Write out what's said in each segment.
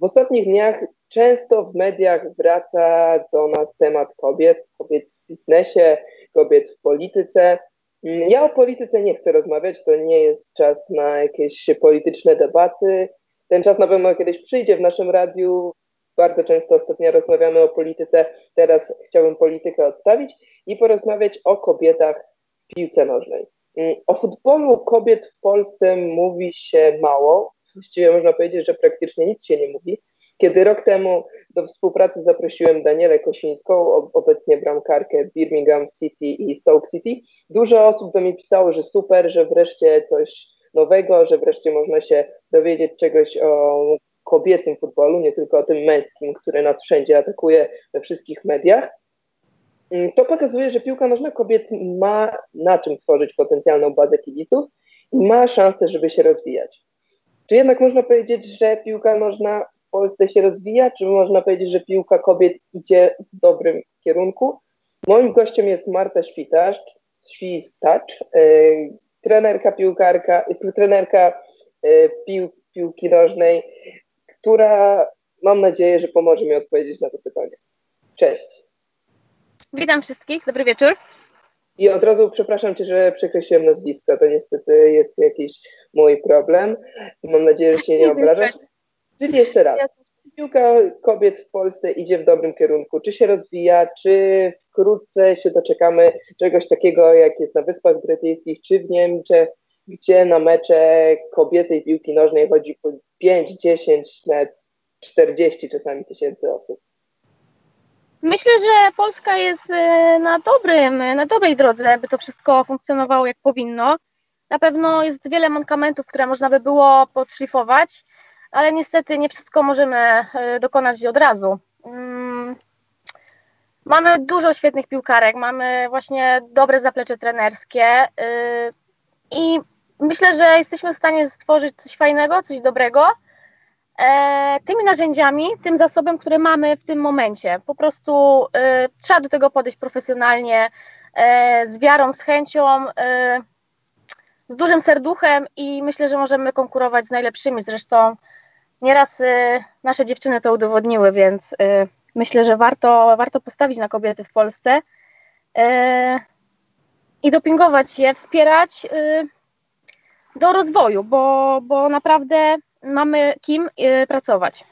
W ostatnich dniach często w mediach wraca do nas temat kobiet, kobiet w biznesie, kobiet w polityce. Ja o polityce nie chcę rozmawiać, to nie jest czas na jakieś polityczne debaty. Ten czas na pewno kiedyś przyjdzie w naszym radiu. Bardzo często ostatnio rozmawiamy o polityce. Teraz chciałbym politykę odstawić i porozmawiać o kobietach w piłce nożnej. O futbolu kobiet w Polsce mówi się mało. Właściwie można powiedzieć, że praktycznie nic się nie mówi. Kiedy rok temu do współpracy zaprosiłem Danielę Kosińską, obecnie bramkarkę Birmingham City i Stoke City, dużo osób do mnie pisało, że super, że wreszcie coś nowego, że wreszcie można się dowiedzieć czegoś o kobiecym futbolu, nie tylko o tym męskim, który nas wszędzie atakuje we wszystkich mediach. Mm, to pokazuje, że piłka nożna kobiet ma na czym tworzyć potencjalną bazę kibiców i ma szansę, żeby się rozwijać. Czy jednak można powiedzieć, że piłka nożna w Polsce się rozwija, czy można powiedzieć, że piłka kobiet idzie w dobrym kierunku? Moim gościem jest Marta Świtacz, Świstacz, yy, trenerka piłkarka, yy, trenerka yy, pił, piłki nożnej, która mam nadzieję, że pomoże mi odpowiedzieć na to pytanie. Cześć. Witam wszystkich, dobry wieczór. I od razu przepraszam Cię, że przekreśliłem nazwisko, to niestety jest jakiś mój problem. Mam nadzieję, że się nie obrażasz. Czyli jeszcze raz. Piłka kobiet w Polsce idzie w dobrym kierunku. Czy się rozwija, czy wkrótce się doczekamy czegoś takiego, jak jest na Wyspach Brytyjskich, czy w Niemczech, gdzie na mecze kobiecej piłki nożnej chodzi po 5, 10, nawet 40 czasami tysięcy osób. Myślę, że Polska jest e, na, dobrym, na dobrej drodze, by to wszystko funkcjonowało jak powinno. Na pewno jest wiele mankamentów, które można by było podszlifować, ale niestety nie wszystko możemy e, dokonać od razu. Mm. Mamy dużo świetnych piłkarek, mamy właśnie dobre zaplecze trenerskie e, i myślę, że jesteśmy w stanie stworzyć coś fajnego, coś dobrego e, tymi narzędziami, tym zasobem, który mamy w tym momencie. Po prostu e, trzeba do tego podejść profesjonalnie, e, z wiarą, z chęcią, e, z dużym serduchem i myślę, że możemy konkurować z najlepszymi. Zresztą nieraz e, nasze dziewczyny to udowodniły, więc e, myślę, że warto, warto postawić na kobiety w Polsce i dopingować je, wspierać do rozwoju, bo, bo naprawdę mamy kim y, pracować.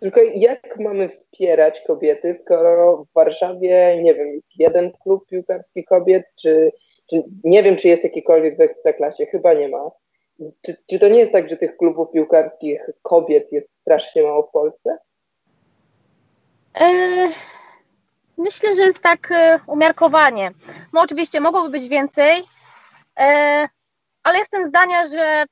Tylko jak mamy wspierać kobiety, skoro w Warszawie, nie wiem, jest jeden klub piłkarski kobiet, czy, czy nie wiem, czy jest jakikolwiek w Ekstraklasie, chyba nie ma. Czy, czy to nie jest tak, że tych klubów piłkarskich kobiet jest strasznie mało w Polsce? E, myślę, że jest tak e, umiarkowanie. No oczywiście mogłoby być więcej, e, ale jestem zdania, że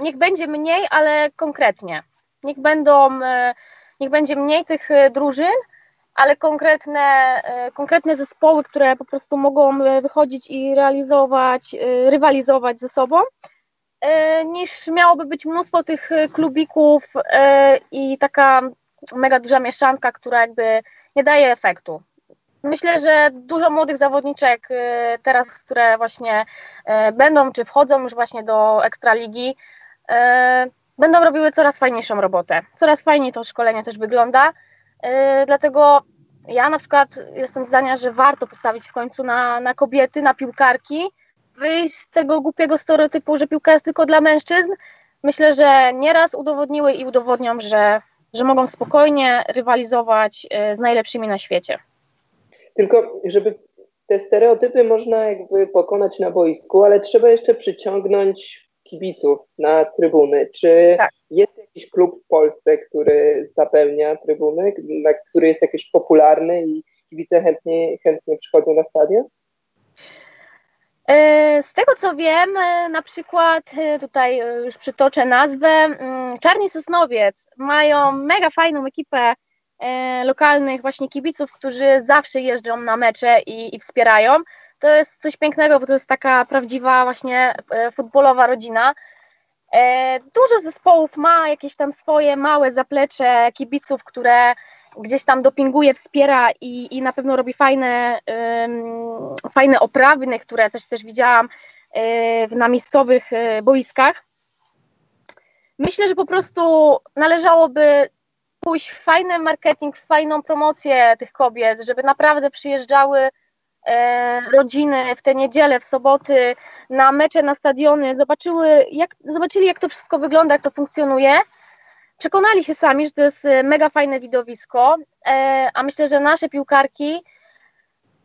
niech będzie mniej, ale konkretnie. Niech będą, e, niech będzie mniej tych e, drużyn, ale konkretne, e, konkretne zespoły, które po prostu mogą wychodzić i realizować, rywalizować ze sobą, niż miałoby być mnóstwo tych klubików i taka mega duża mieszanka, która jakby nie daje efektu. Myślę, że dużo młodych zawodniczek teraz, które właśnie będą czy wchodzą już właśnie do Ekstraligi, E, będą robiły coraz fajniejszą robotę. Coraz fajniej to szkolenie też wygląda. E, dlatego ja na przykład jestem zdania, że warto postawić w końcu na, na kobiety, na piłkarki, wyjść z tego głupiego stereotypu, że piłka jest tylko dla mężczyzn. Myślę, że nieraz udowodniły i udowodnią, że, że mogą spokojnie rywalizować e, z najlepszymi na świecie. Tylko, żeby te stereotypy można jakby pokonać na boisku, ale trzeba jeszcze przyciągnąć kibiców na trybuny. Czy tak. jest jakiś klub w Polsce, który zapełnia trybuny, który jest jakiś popularny i kibice chętnie, chętnie przychodzą na stadion? E, z tego co wiem, e, na przykład e, tutaj już przytoczę nazwę, mm, Czarni Sosnowiec mają mega fajną ekipę lokalnych właśnie kibiców, którzy zawsze jeżdżą na mecze i, i wspierają to jest coś pięknego, bo to jest taka prawdziwa właśnie e, futbolowa rodzina. E, dużo zespołów ma jakieś tam swoje małe zaplecze kibiców, które gdzieś tam dopinguje, wspiera i, i na pewno robi fajne, fajne oprawy, które też, też widziałam e, na miejscowych boiskach. Myślę, że po prostu należałoby pójść w fajny marketing, w fajną promocję tych kobiet, żeby naprawdę przyjeżdżały rodziny w te niedzielę, w soboty na mecze, na stadiony, zobaczyły, jak, zobaczyli jak to wszystko wygląda, jak to funkcjonuje, przekonali się sami, że to jest mega fajne widowisko, e, a myślę, że nasze piłkarki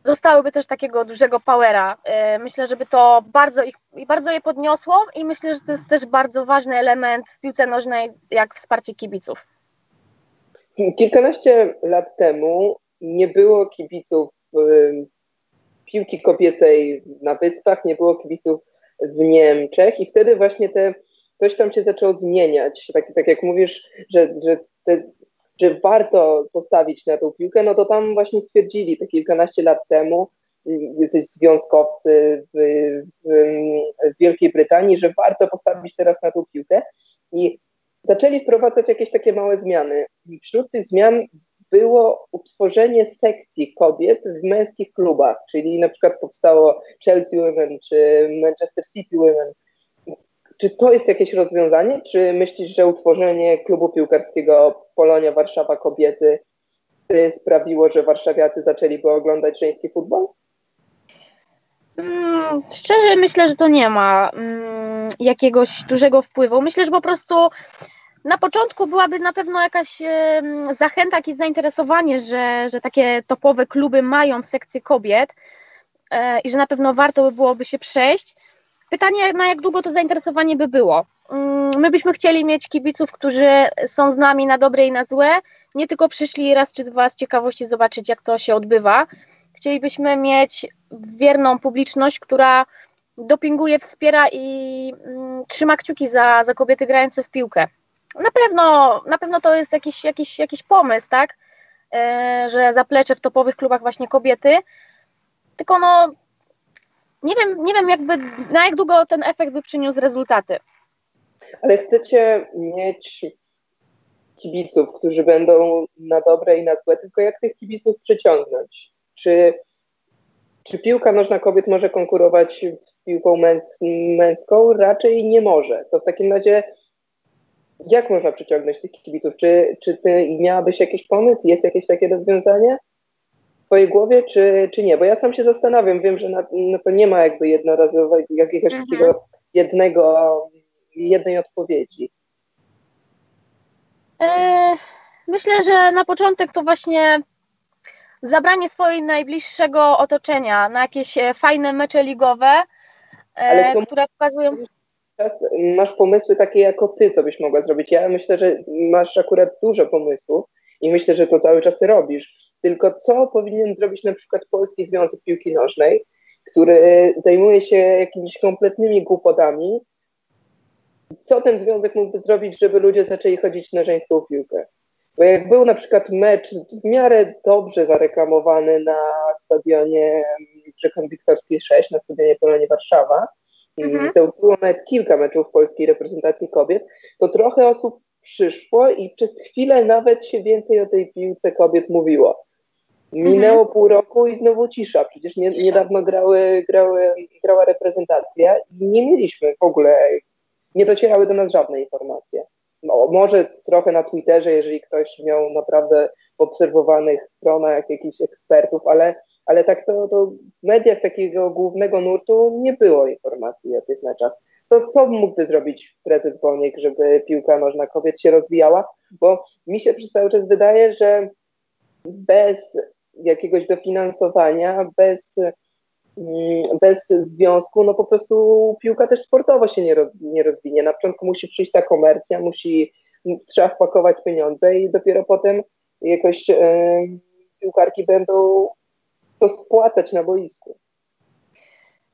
dostałyby też takiego dużego powera. E, myślę, żeby to bardzo, ich, bardzo je podniosło i myślę, że to jest też bardzo ważny element w piłce nożnej, jak wsparcie kibiców. Kilkanaście lat temu nie było kibiców piłki kobiecej na Wyspach, nie było kibiców w Niemczech i wtedy właśnie te, coś tam się zaczęło zmieniać. Tak, tak jak mówisz, że, że te że warto postawić na tą piłkę, no to tam właśnie stwierdzili te kilkanaście lat temu, jacyś związkowcy w, w, w Wielkiej Brytanii, że warto postawić teraz na tą piłkę i zaczęli wprowadzać jakieś takie małe zmiany. Wśród tych zmian było utworzenie sekcji kobiet w męskich klubach, czyli na przykład powstało Chelsea Women czy Manchester City Women, czy to jest jakieś rozwiązanie? Czy myślisz, że utworzenie klubu piłkarskiego Polonia Warszawa Kobiety sprawiło, że warszawiacy zaczęliby oglądać żeński futbol? Hmm, szczerze myślę, że to nie ma hmm, jakiegoś dużego wpływu. Myślę, że po prostu na początku byłaby na pewno jakaś zachęta, jakieś zainteresowanie, że, że takie topowe kluby mają sekcję kobiet e, i że na pewno warto by byłoby się przejść. Pytanie, na jak długo to zainteresowanie by było? Mm, my byśmy chcieli mieć kibiców, którzy są z nami na dobre i na złe, nie tylko przyszli raz czy dwa z ciekawości zobaczyć, jak to się odbywa. Chcielibyśmy mieć wierną publiczność, która dopinguje, wspiera i mm, trzyma kciuki za, za kobiety grające w piłkę. Na pewno, na pewno to jest jakiś, jakiś, jakiś pomysł, tak? E, że zaplecze w topowych klubach właśnie kobiety. Tylko no, nie wiem, nie wiem jakby na jak długo ten efekt by przyniósł rezultaty. Ale chcecie mieć kibiców, którzy będą na dobre i na złe, tylko jak tych kibiców przyciągnąć? Czy, czy piłka nożna kobiet może konkurować z piłką męs męską? Raczej nie może. To w takim razie jak można przyciągnąć tych kibiców? Czy, czy ty miałabyś jakiś pomysł? Jest jakieś takie rozwiązanie? twojej głowie, czy, czy nie? Bo ja sam się zastanawiam, wiem, że na, no to nie ma jakby jednorazowego, jakiegoś mhm. takiego jednego, jednej odpowiedzi. E, myślę, że na początek to właśnie zabranie swojego najbliższego otoczenia na jakieś e, fajne mecze ligowe, e, które pokazują. Masz pomysły takie jako ty, co byś mogła zrobić. Ja myślę, że masz akurat dużo pomysłów i myślę, że to cały czas robisz tylko co powinien zrobić na przykład Polski Związek Piłki Nożnej, który zajmuje się jakimiś kompletnymi głupotami. Co ten związek mógłby zrobić, żeby ludzie zaczęli chodzić na żeńską piłkę? Bo jak był na przykład mecz w miarę dobrze zareklamowany na stadionie Brzechon Wiktorskiej 6, na stadionie Polonie Warszawa, mhm. to było nawet kilka meczów polskiej reprezentacji kobiet, to trochę osób przyszło i przez chwilę nawet się więcej o tej piłce kobiet mówiło. Minęło mhm. pół roku i znowu cisza. Przecież nie, niedawno grały, grały, grała reprezentacja i nie mieliśmy w ogóle, nie docierały do nas żadne informacje. No, może trochę na Twitterze, jeżeli ktoś miał naprawdę obserwowanych stronach jakichś ekspertów, ale, ale tak to, to w mediach takiego głównego nurtu nie było informacji o tych meczach. To co mógłby zrobić prezes Boniek, żeby piłka nożna kobiet się rozwijała? Bo mi się przez cały czas wydaje, że bez jakiegoś dofinansowania, bez, mm, bez związku, no po prostu piłka też sportowo się nie, roz, nie rozwinie. Na początku musi przyjść ta komercja, musi, trzeba wpakować pieniądze i dopiero potem jakoś e, piłkarki będą to spłacać na boisku.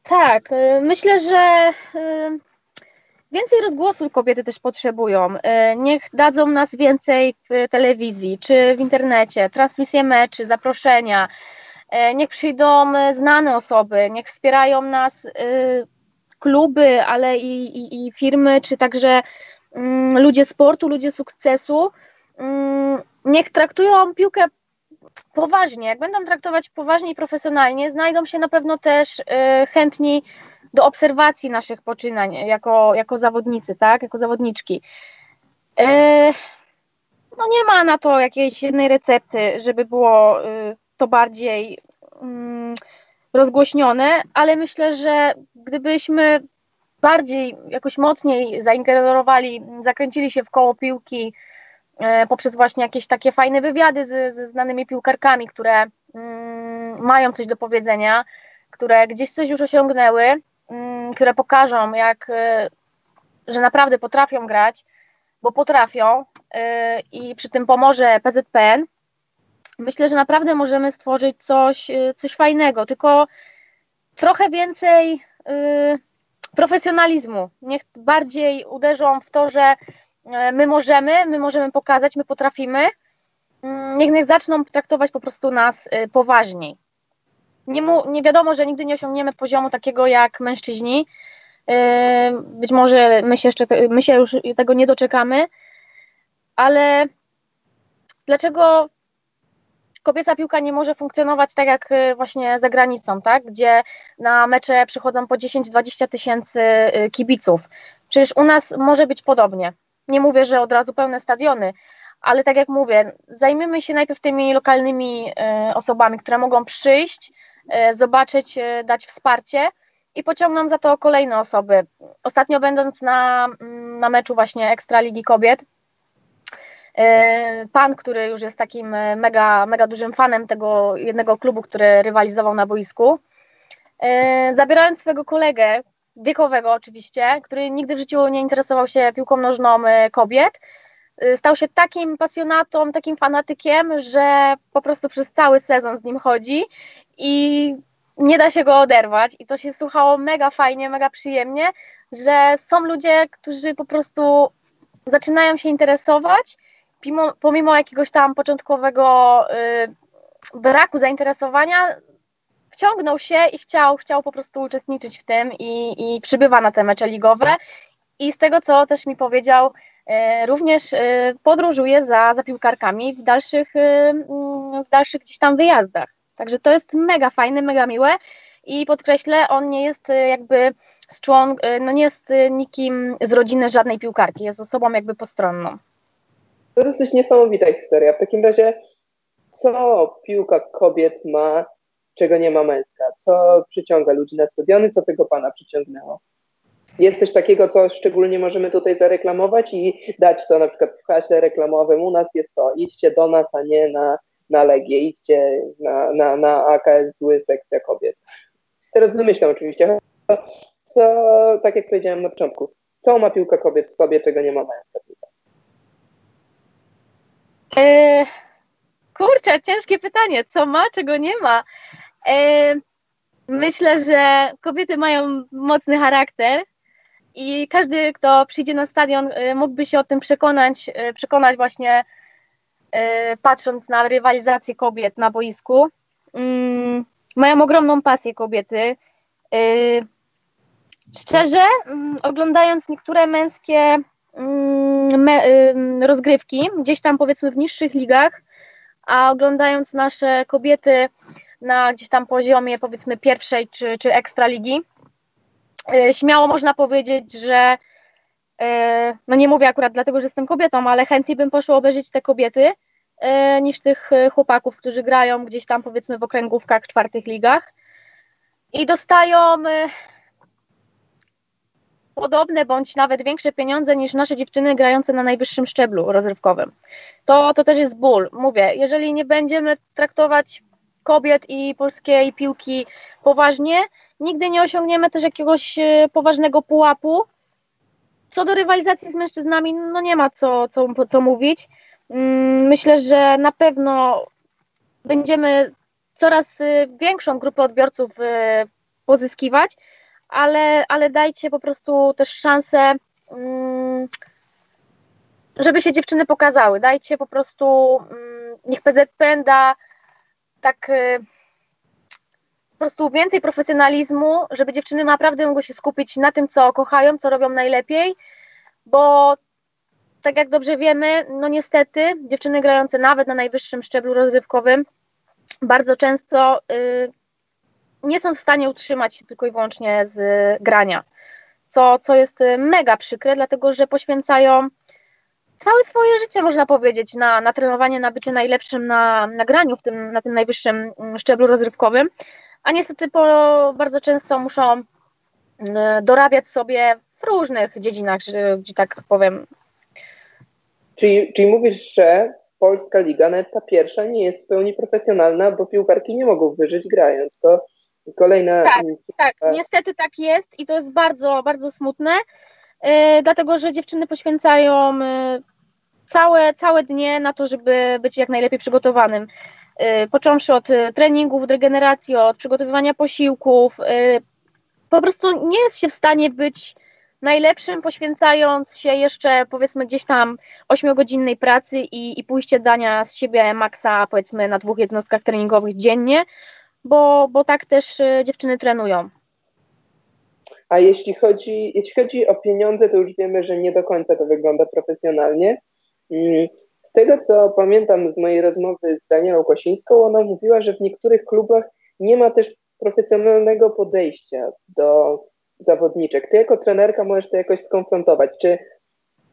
Tak, y, myślę, że y, Więcej rozgłosu kobiety też potrzebują. E, niech dadzą nas więcej w telewizji czy w internecie, transmisje meczy, zaproszenia. Niech przyjdą znane osoby, niech wspierają nas kluby, ale i, i, i firmy, czy także mm, ludzie sportu, ludzie sukcesu. Mm, niech traktują piłkę poważnie. Jak będą traktować poważnie i profesjonalnie, znajdą się na pewno też chętni do obserwacji naszych poczynań jako, jako zawodnicy, tak, jako zawodniczki. E, no nie ma na to jakiejś jednej recepty, żeby było y, to bardziej mm, rozgłośnione, ale myślę, że gdybyśmy bardziej, jakoś mocniej zaingerowali, zakręcili się w koło piłki poprzez właśnie jakieś takie fajne wywiady z, ze znanymi piłkarkami, które mm, mają coś do powiedzenia, które gdzieś coś już osiągnęły, mm, które pokażą, jak, e, że naprawdę potrafią grać, bo potrafią e, i przy tym pomoże PZPN, myślę, że naprawdę możemy stworzyć coś, coś fajnego, tylko trochę więcej profesjonalizmu. Niech bardziej uderzą w to, że e, my możemy, my możemy pokazać, my potrafimy. Mm, niech, niech zaczną traktować po prostu nas e, poważniej. Nie, mu, nie wiadomo, że nigdy nie osiągniemy poziomu takiego jak mężczyźni. E, być może my się jeszcze my się już tego nie doczekamy, ale dlaczego kobieca piłka nie może funkcjonować tak jak właśnie za granicą, tak? gdzie na mecze przychodzą po 10-20 tysięcy kibiców. Przecież u nas może być podobnie. Nie mówię, że od razu pełne stadiony, ale tak jak mówię, zajmijmy się najpierw tymi lokalnymi y, osobami, które mogą przyjść, zobaczyć, dać wsparcie i pociągną za to kolejne osoby. Ostatnio będąc na, mm, na meczu właśnie Ekstraligi Kobiet, E, pan, który już jest takim e, mega, mega dużym fanem tego jednego klubu, który rywalizował na boisku, e, zabierając swojego kolegę, wiekowego oczywiście, który nigdy w życiu nie interesował się piłką nożną kobiet, stał się takim pasjonatą, takim fanatykiem, że po prostu przez cały sezon z nim chodzi i nie da się go oderwać. I to się słuchało mega fajnie, mega przyjemnie, że są ludzie, którzy po prostu zaczynają się interesować pomimo, jakiegoś tam początkowego y, braku zainteresowania, wciągnął się i chciał, chciał po prostu uczestniczyć w tym i, i przybywa na te mecze ligowe. I z tego, co też mi powiedział, y, również y, podróżuje za, za piłkarkami w dalszych, y, mm, w dalszych gdzieś tam wyjazdach. Także to jest mega fajne, mega miłe i podkreślę, on nie jest jakby z człon, y, no nie jest nikim z rodziny żadnej piłkarki, jest osobą jakby postronną. To dosyć niesamowita historia. W takim razie, co piłka kobiet ma, czego nie ma męska? Co przyciąga ludzi na stadiony? Co tego pana przyciągnęło? Jest coś takiego, co szczególnie możemy tutaj zareklamować i dać to na przykład w haśle reklamowym. U nas jest to, idźcie do nas, a nie na, na Legię, idźcie na, na, na AKS zły sekcja kobiet. Teraz wymyślam oczywiście, co, tak jak powiedziałem na początku, co ma piłka kobiet w sobie, czego nie ma męska piłka? Kurczę, ciężkie pytanie. Co ma, czego nie ma? E, myślę, że kobiety mają mocny charakter i każdy, kto przyjdzie na stadion, e, mógłby się o tym przekonać, e, przekonać właśnie patrząc na rywalizację kobiet na boisku. Mm, mają ogromną pasję kobiety. Szczerze, mm, oglądając niektóre męskie Mm, me, rozgrywki, gdzieś tam powiedzmy w niższych ligach, a oglądając nasze kobiety na gdzieś tam poziomie powiedzmy pierwszej czy, czy ekstraligi, y, śmiało można powiedzieć, że y, no nie mówię akurat dlatego, że jestem kobietą, ale chętniej bym poszła obejrzeć te kobiety y, niż tych chłopaków, którzy grają gdzieś tam powiedzmy w okręgówkach, czwartych ligach. I dostają podobne bądź nawet większe pieniądze niż nasze dziewczyny grające na najwyższym szczeblu rozrywkowym. To, to też jest ból. Mówię, jeżeli nie będziemy traktować kobiet i polskiej piłki poważnie, nigdy nie osiągniemy też jakiegoś e, poważnego pułapu. Co do rywalizacji z mężczyznami, no nie ma co, co, co mówić. Mm, myślę, że na pewno będziemy coraz e, większą grupę odbiorców e, pozyskiwać, ale, ale dajcie po prostu też szansę, mm, żeby się dziewczyny pokazały. Dajcie po prostu, mm, niech PZPN da tak y, po prostu więcej profesjonalizmu, żeby dziewczyny naprawdę mogły się skupić na tym, co kochają, co robią najlepiej, bo tak jak dobrze wiemy, no niestety dziewczyny grające nawet na najwyższym szczeblu rozrywkowym bardzo często y, nie są w stanie utrzymać się tylko i wyłącznie z grania, co, co jest mega przykre, dlatego że poświęcają całe swoje życie, można powiedzieć, na, na trenowanie, na bycie najlepszym na nagraniu w tym, na tym najwyższym mm, szczeblu rozrywkowym, a niestety po, bardzo często muszą mm, dorabiać sobie w różnych dziedzinach, gdzie tak powiem. Czyli, czyli mówisz, że polska liga, nawet ta pierwsza, nie jest w pełni profesjonalna, bo piłkarki nie mogą wyżyć grając. To kolejna. Tak, tak, niestety tak jest i to jest bardzo, bardzo smutne, yy, dlatego że dziewczyny poświęcają yy, całe, całe dnie na to, żeby być jak najlepiej przygotowanym. Począwszy od treningów, od regeneracji, od przygotowywania posiłków. Po prostu nie jest się w stanie być najlepszym, poświęcając się jeszcze powiedzmy gdzieś tam 8-godzinnej pracy i, i pójście dania z siebie maksa powiedzmy na dwóch jednostkach treningowych dziennie, bo, bo tak też y, dziewczyny trenują. A jeśli chodzi, jeśli chodzi o pieniądze, to już wiemy, że nie do końca to wygląda profesjonalnie. Mm, z tego, co pamiętam z mojej rozmowy z Danielą Kosińską, ona mówiła, że w niektórych klubach nie ma też profesjonalnego podejścia do zawodniczek. Ty jako trenerka możesz to jakoś skonfrontować. Czy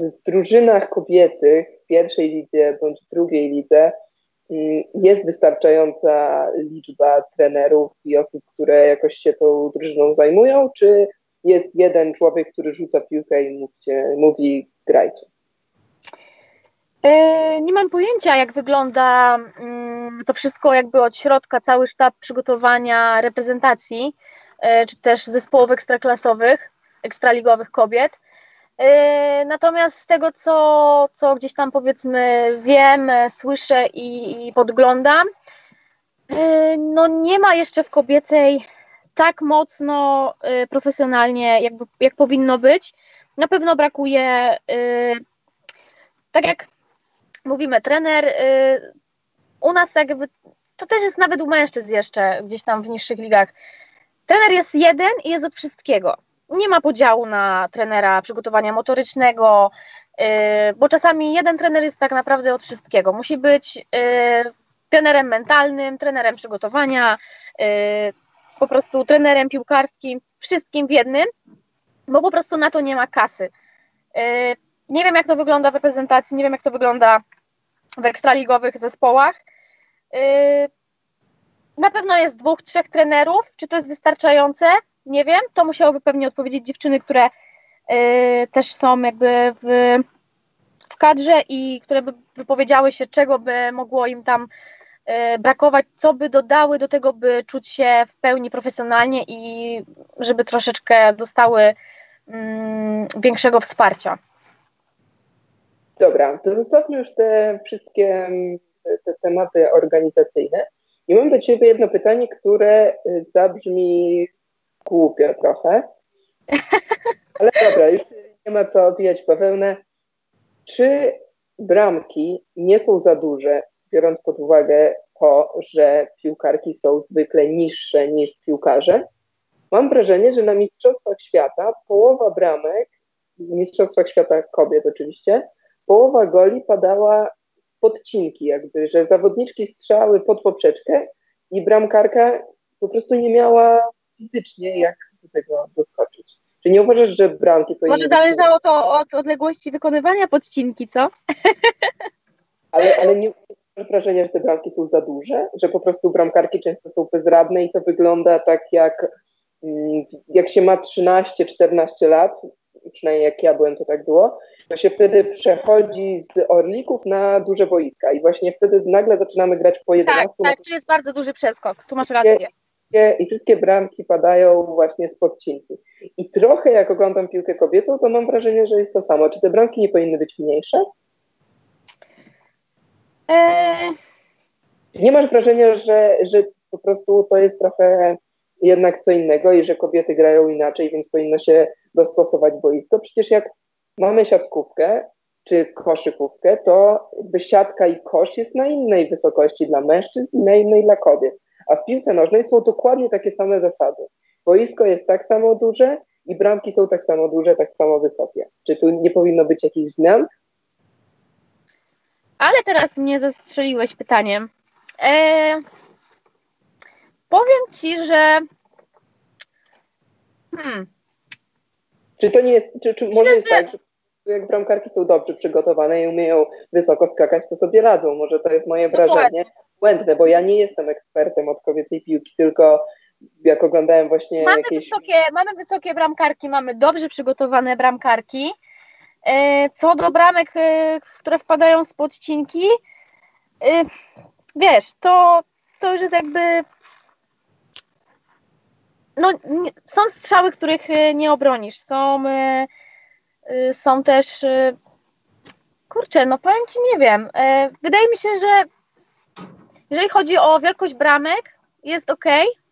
w drużynach kobiecych w pierwszej lidze bądź drugiej lidze jest wystarczająca liczba trenerów i osób, które jakoś się tą drużyną zajmują, czy jest jeden człowiek, który rzuca piłkę i mówi grajcie? E, nie mam pojęcia, jak wygląda mm, to wszystko jakby od środka, cały sztab przygotowania reprezentacji. E, czy też zespołów ekstraklasowych, ekstraligowych kobiet. E, natomiast z tego, co, co gdzieś tam powiedzmy wiem, słyszę i, i podglądam, e, no nie ma jeszcze w kobiecej tak mocno profesjonalnie, jakby, jak powinno być. Na pewno brakuje, tak jak mówimy, trener u nas jakby, to też jest nawet u mężczyzn jeszcze gdzieś tam w niższych ligach, Trener jest jeden i jest od wszystkiego. Nie ma podziału na trenera przygotowania motorycznego, y, bo czasami jeden trener jest tak naprawdę od wszystkiego. Musi być y, trenerem mentalnym, trenerem przygotowania, y, po prostu trenerem piłkarskim, wszystkim w jednym, bo po prostu na to nie ma kasy. Nie wiem, jak to wygląda w reprezentacji, nie wiem, jak to wygląda w ekstraligowych zespołach. Na pewno jest dwóch, trzech trenerów. Czy to jest wystarczające? Nie wiem. To musiałyby pewnie odpowiedzieć dziewczyny, które y, też są jakby w, w kadrze i które by wypowiedziały się, czego by mogło im tam y, brakować, co by dodały do tego, by czuć się w pełni profesjonalnie i żeby troszeczkę dostały mm, większego wsparcia. Dobra, to zostawmy już te wszystkie te tematy organizacyjne. I mam do Ciebie jedno pytanie, które y, zabrzmi głupio trochę. Ale dobra, już nie ma co obijać bawełnę. Czy bramki nie są za duże, biorąc pod uwagę to, że piłkarki są zwykle niższe niż piłkarze? Mam wrażenie, że na Mistrzostwach Świata połowa bramek, w Mistrzostwach Świata kobiet oczywiście, połowa goli padała podcinki jakby, że zawodniczki strzały pod poprzeczkę i bramkarka po prostu nie miała fizycznie jak do tego doskoczyć. Czy nie uważasz, że bramki powinny... Może zależało to od odległości wykonywania podcinki, co? Ale, ale nie masz wrażenia, że te bramki są za duże? Że po prostu bramkarki często są bezradne i to wygląda tak jak mm, jak się ma 13-14 lat, przynajmniej jak ja byłem, to tak było, to się wtedy przechodzi z orlików na duże boiska i właśnie wtedy nagle zaczynamy grać po 11. Tak, tak, to jest bardzo duży przeskok, tu masz rację. I wszystkie bramki padają właśnie z podcinki. I trochę jak oglądam piłkę kobiecą, to mam wrażenie, że jest to samo. Czy te bramki nie powinny być mniejsze? Eee... Nie masz wrażenia, że, że po prostu to jest trochę jednak co innego i że kobiety grają inaczej, więc powinno się dostosować boisko? Przecież jak mamy siatkówkę czy koszykówkę, to siatka i kosz jest na innej wysokości dla mężczyzn i na innej dla kobiet. A w piłce nożnej są dokładnie takie same zasady. Boisko jest tak samo duże i bramki są tak samo duże, tak samo wysokie. Czy tu nie powinno być jakichś zmian? Ale teraz mnie zastrzeliłeś pytaniem. Eee, powiem ci, że. Hmm. Czy to nie jest. Czy, czy może jest tak, że jak bramkarki są dobrze przygotowane i umieją wysoko skakać, to sobie radzą. Może to jest moje wrażenie błędne, bo ja nie jestem ekspertem od kobiecej piłki, tylko jak oglądałem właśnie mamy jakieś... Wysokie, mamy wysokie bramkarki, mamy dobrze przygotowane bramkarki. E, co do bramek, e, które wpadają z podcinki, e, wiesz, to, to już jest jakby no, są strzały, których nie obronisz. Są, są też kurczę, no powiem Ci, nie wiem. Wydaje mi się, że jeżeli chodzi o wielkość bramek, jest ok.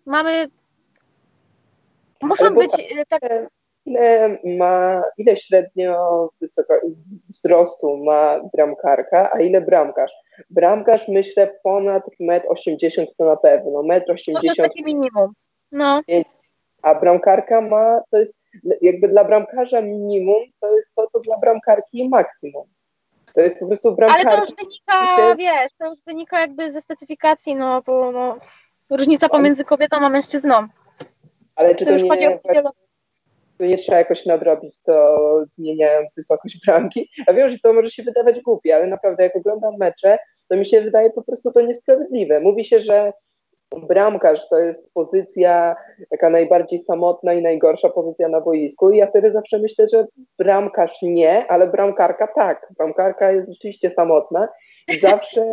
Mamy. Muszą być. Tak... Ile ma, ile średnio wysoka, wzrostu ma bramkarka, a ile bramkarz? Bramkarz myślę ponad 1,80 m to na pewno. 1,80 m. To jest takie minimum. No. A bramkarka ma, to jest jakby dla bramkarza minimum, to jest to, co dla bramkarki maksimum. To jest po prostu bramkarka. Ale to już wynika, wiesz, to już wynika jakby ze specyfikacji, no bo no, różnica pomiędzy kobietą a mężczyzną. Ale czy to, to nie, chodzi o to nie trzeba jakoś nadrobić to zmieniając wysokość bramki? Ja wiem, że to może się wydawać głupie, ale naprawdę jak oglądam mecze, to mi się wydaje po prostu to niesprawiedliwe. Mówi się, że bramkarz to jest pozycja taka najbardziej samotna i najgorsza pozycja na boisku i ja wtedy zawsze myślę, że bramkarz nie, ale bramkarka tak. Bramkarka jest rzeczywiście samotna i zawsze,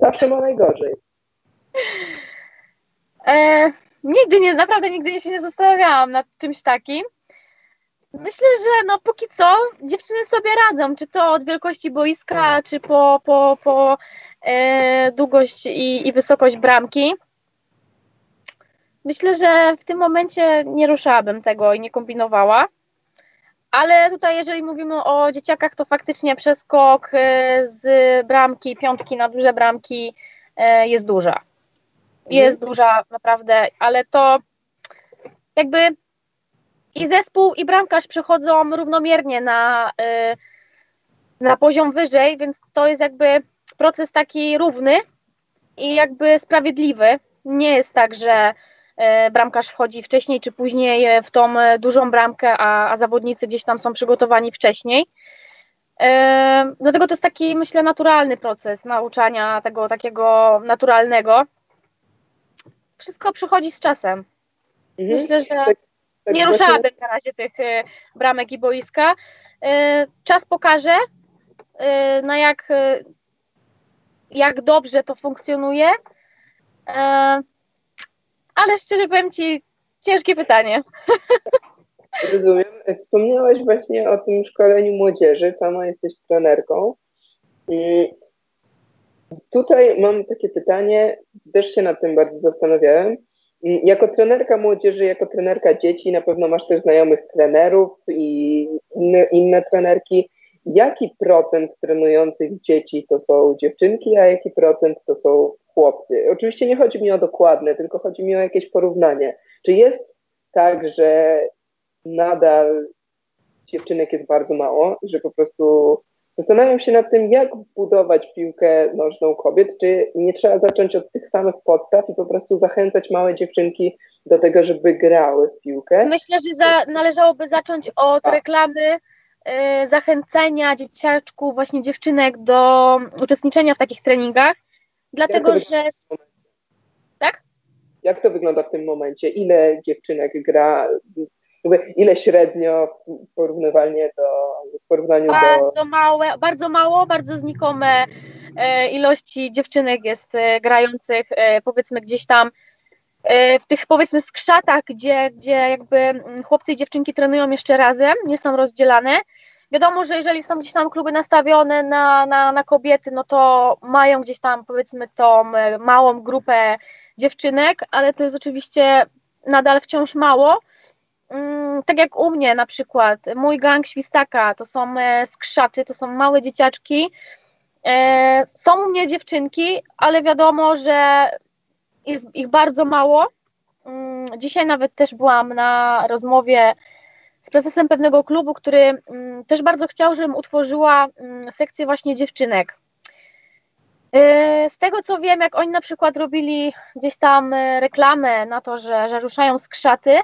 zawsze ma najgorzej. E, nigdy nie, naprawdę nigdy się nie zastanawiałam nad czymś takim. Myślę, że no póki co dziewczyny sobie radzą, czy to od wielkości boiska, czy po, po, po e, długość i, i wysokość bramki. Myślę, że w tym momencie nie ruszałabym tego i nie kombinowała. Ale tutaj, jeżeli mówimy o dzieciakach, to faktycznie przeskok e, z bramki, piątki na duże bramki e, jest duża. Jest mhm. duża, naprawdę, ale to jakby i zespół, i bramkarz przechodzą równomiernie na, e, na poziom wyżej, więc to jest jakby proces taki równy i jakby sprawiedliwy. Nie jest tak, że bramkarz wchodzi wcześniej czy później e, w tą e, dużą bramkę, a, a zawodnicy gdzieś tam są przygotowani wcześniej. Dlatego to jest taki, myślę, naturalny proces nauczania tego takiego naturalnego. Wszystko przychodzi z czasem. Mhm. Myślę, że tak, tak nie ruszałabym na razie tych bramek i boiska. Czas pokaże, na jak, jak dobrze to funkcjonuje. Ale szczerze powiem Ci, ciężkie pytanie. Rozumiem. Wspomniałaś właśnie o tym szkoleniu młodzieży, sama jesteś trenerką. Tutaj mam takie pytanie, też się nad tym bardzo zastanawiałem. Jako trenerka młodzieży, jako trenerka dzieci, na pewno masz też znajomych trenerów i inne, inne trenerki. Jaki procent trenujących dzieci to są dziewczynki, a jaki procent to są chłopcy. Oczywiście nie chodzi mi o dokładne, tylko chodzi mi o jakieś porównanie. Czy jest tak, że nadal dziewczynek jest bardzo mało, że po prostu zastanawiam się nad tym, jak budować piłkę nożną kobiet, czy nie trzeba zacząć od tych samych podstaw i po prostu zachęcać małe dziewczynki do tego, żeby grały w piłkę. Myślę, że za, należałoby zacząć od tak. reklamy y, zachęcenia dzieciaczków, właśnie dziewczynek do uczestniczenia w takich treningach Dlatego, że. Tak? Jak to wygląda w tym momencie? Ile dziewczynek gra? Ile średnio porównywalnie do, w porównaniu bardzo do... Małe, bardzo mało, bardzo znikome e, ilości dziewczynek jest e, grających e, powiedzmy gdzieś tam w tych powiedzmy skrzatach, gdzie, gdzie jakby mm, chłopcy i dziewczynki trenują jeszcze razem, nie są rozdzielane. Wiadomo, że jeżeli są gdzieś tam kluby nastawione na, na, na kobiety, no to mają gdzieś tam powiedzmy tą e, małą grupę dziewczynek, ale to jest oczywiście nadal wciąż mało. Mm, tak jak u mnie na przykład, mój gang świstaka to są e, skrzaty, to są małe dzieciaczki. E, są u mnie dziewczynki, ale wiadomo, że jest ich bardzo mało. Mm, dzisiaj nawet też byłam na rozmowie z prezesem pewnego klubu, który mm, też bardzo chciał, żebym utworzyła mm, sekcję właśnie dziewczynek. Y, z tego co wiem, jak oni na przykład robili gdzieś tam y, reklamę na to, że, że ruszają skrzaty,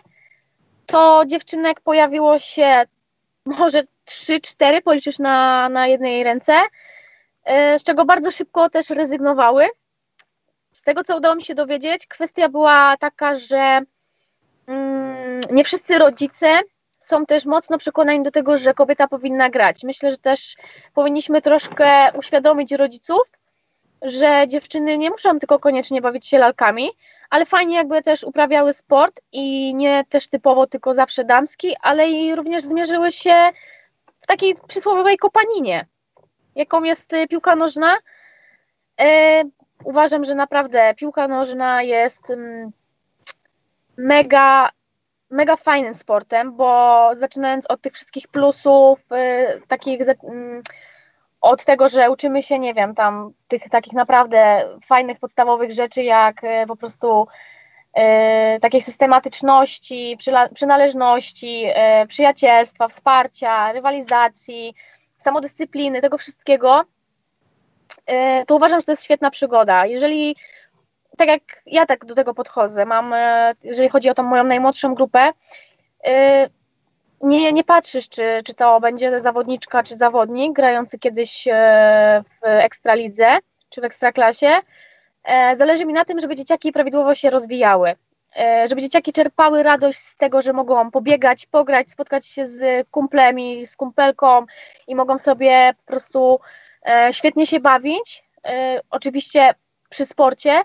to dziewczynek pojawiło się może 3-4 policzysz na, na jednej ręce, e, z czego bardzo szybko też rezygnowały. Z tego, co udało mi się dowiedzieć, kwestia była taka, że mm, nie wszyscy rodzice są też mocno przekonani do tego, że kobieta powinna grać. Myślę, że też powinniśmy troszkę uświadomić rodziców, że dziewczyny nie muszą tylko koniecznie bawić się lalkami, ale fajnie jakby też uprawiały sport i nie też typowo tylko zawsze damski, ale i również zmierzyły się w takiej przysłowiowej kopaninie, jaką jest y, piłka nożna. E, uważam, że naprawdę piłka nożna jest mm, mega, mega fajnym sportem, bo zaczynając od tych wszystkich plusów, y, takich mm, od tego, że uczymy się, nie wiem, tam tych takich naprawdę fajnych, podstawowych rzeczy, jak e, po prostu e, takiej systematyczności, przynależności, przyjacielstwa, wsparcia, rywalizacji, samodyscypliny, tego wszystkiego, to uważam, że to jest świetna przygoda. Jeżeli, tak jak ja tak do tego podchodzę, mam, e, jeżeli chodzi o tą moją najmłodszą grupę, e, nie, nie patrzysz, czy, czy to będzie zawodniczka, czy zawodnik grający kiedyś e, w ekstralidze, czy w ekstraklasie. Zależy mi na tym, żeby dzieciaki prawidłowo się rozwijały, żeby dzieciaki czerpały radość z tego, że mogą pobiegać, pograć, spotkać się z kumplemi, z kumpelką i mogą sobie po prostu świetnie się bawić. Oczywiście przy sporcie.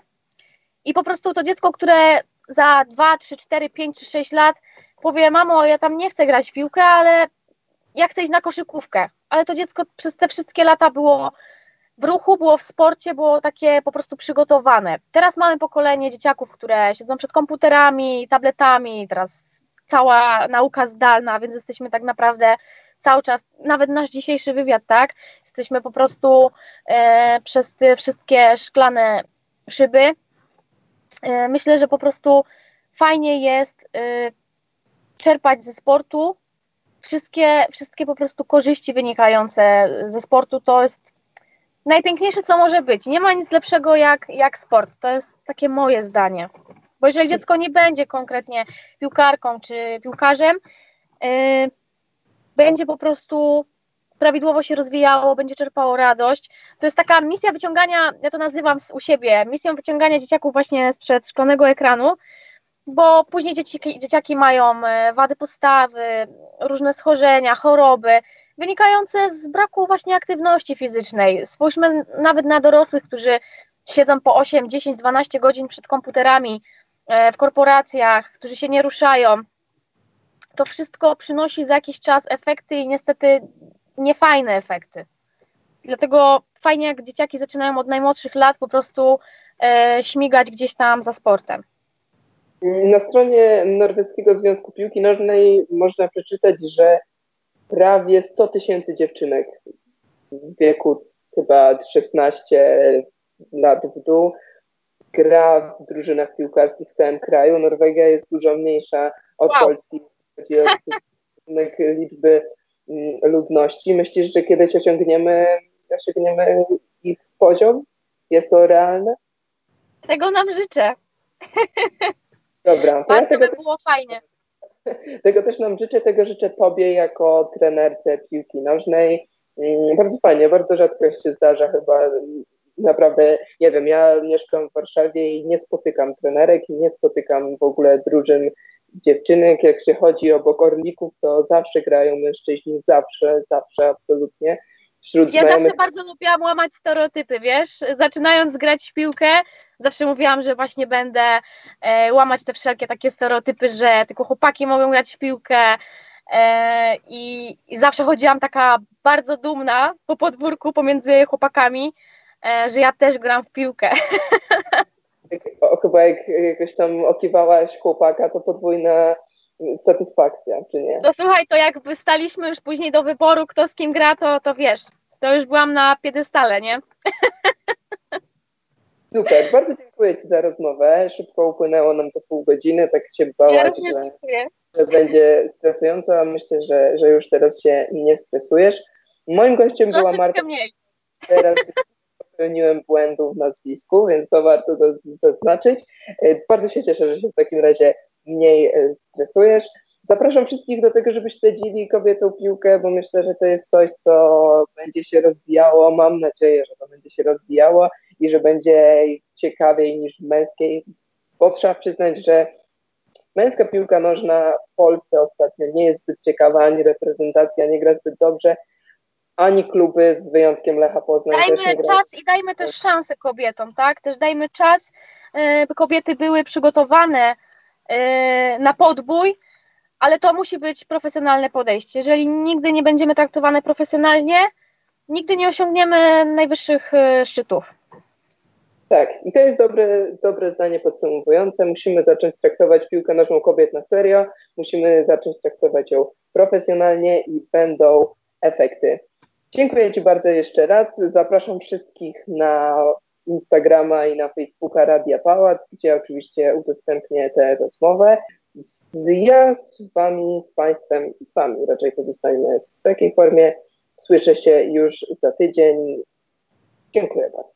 I po prostu to dziecko, które za 2, 3, 4, 5 czy 6 lat powie, mamo, ja tam nie chcę grać w piłkę, ale ja chcę iść na koszykówkę. Ale to dziecko przez te wszystkie lata było w ruchu, było w sporcie, było takie po prostu przygotowane. Teraz mamy pokolenie dzieciaków, które siedzą przed komputerami, tabletami, teraz cała nauka zdalna, więc jesteśmy tak naprawdę cały czas, nawet nasz dzisiejszy wywiad, tak, jesteśmy po prostu e, przez te wszystkie szklane szyby. E, myślę, że po prostu fajnie jest e, czerpać ze sportu. Wszystkie, wszystkie po prostu korzyści wynikające ze sportu to jest najpiękniejsze, co może być. Nie ma nic lepszego jak, jak sport. To jest takie moje zdanie. Bo jeżeli dziecko nie będzie konkretnie piłkarką czy piłkarzem, yy, będzie po prostu prawidłowo się rozwijało, będzie czerpało radość. To jest taka misja wyciągania, ja to nazywam u siebie, misją wyciągania dzieciaków właśnie sprzed szkolnego ekranu, bo później dzieci, dzieciaki mają e, wady postawy, różne schorzenia, choroby, wynikające z braku właśnie aktywności fizycznej. Spójrzmy nawet na dorosłych, którzy siedzą po 8, 10, 12 godzin przed komputerami e, w korporacjach, którzy się nie ruszają. To wszystko przynosi za jakiś czas efekty i niestety niefajne efekty. Dlatego fajnie, jak dzieciaki zaczynają od najmłodszych lat po prostu e, śmigać gdzieś tam za sportem. Na stronie Norweskiego Związku Piłki Nożnej można przeczytać, że prawie 100 tysięcy dziewczynek w wieku chyba 16 lat w dół gra w drużynach piłkarskich w całym kraju. Norwegia jest dużo mniejsza od wow. Polski, chodzi o liczby ludności. Myślisz, że kiedyś osiągniemy, osiągniemy ich poziom? Jest to realne? Tego nam życzę. Dobra. Bardzo ja tego, by było fajnie. Tego też nam życzę, tego życzę Tobie jako trenerce piłki nożnej. Mm, bardzo fajnie, bardzo rzadko się zdarza chyba naprawdę, nie wiem, ja mieszkam w Warszawie i nie spotykam trenerek i nie spotykam w ogóle drużyn dziewczynek. Jak się chodzi o Orlików, to zawsze grają mężczyźni, zawsze, zawsze, absolutnie. Wśród ja znajomych... zawsze bardzo lubiłam łamać stereotypy, wiesz, zaczynając grać w piłkę, zawsze mówiłam, że właśnie będę e, łamać te wszelkie takie stereotypy, że tylko chłopaki mogą grać w piłkę e, i, i, zawsze chodziłam taka bardzo dumna po podwórku pomiędzy chłopakami, e, że ja też gram w piłkę. O, chyba jak jakoś tam okiwałaś chłopaka, to podwójna satysfakcja, czy nie? No słuchaj, to jak staliśmy już później do wyboru, kto z kim gra, to, to wiesz, to już byłam na piedestale, nie? Super, bardzo dziękuję Ci za rozmowę. Szybko upłynęło nam to pół godziny, tak się bałaś, ja że, że, będzie stresująco, a myślę, że, że już teraz się nie stresujesz. Moim gościem była Marta. Mniej. Teraz popełniłem błędu w nazwisku, więc to warto zaznaczyć. Bardzo się cieszę, że się w takim razie mniej e, stresujesz. zapraszam wszystkich do tego, żeby śledzili kobiecą piłkę, bo myślę, że to jest coś, co będzie się rozwijało. Mam nadzieję, że to będzie się rozwijało i że będzie ciekawiej niż męskiej. Bo trzeba przyznać, że męska piłka nożna w Polsce ostatnio nie jest zbyt ciekawa, ani reprezentacja nie gra zbyt dobrze, ani kluby z wyjątkiem Lecha Poznań. Dajmy czas i dajmy też szansę kobietom, tak? Też dajmy czas, e, by kobiety były przygotowane e, na podbój, ale to musi być profesjonalne podejście. Jeżeli nigdy nie będziemy traktowane profesjonalnie, nigdy nie osiągniemy najwyższych e, szczytów. Tak, i to jest dobre, dobre zdanie podsumowujące. Musimy zacząć traktować piłkę nożną kobiet na serio, musimy zacząć traktować ją profesjonalnie i będą efekty. Dziękuję Ci bardzo jeszcze raz. Zapraszam wszystkich na Instagrama i na Facebooka Radia Pałac, gdzie oczywiście udostępnię tę rozmowę. Ja z Wami, z Państwem i z Wami raczej pozostajemy w takiej formie. Słyszę się już za tydzień. Dziękuję bardzo.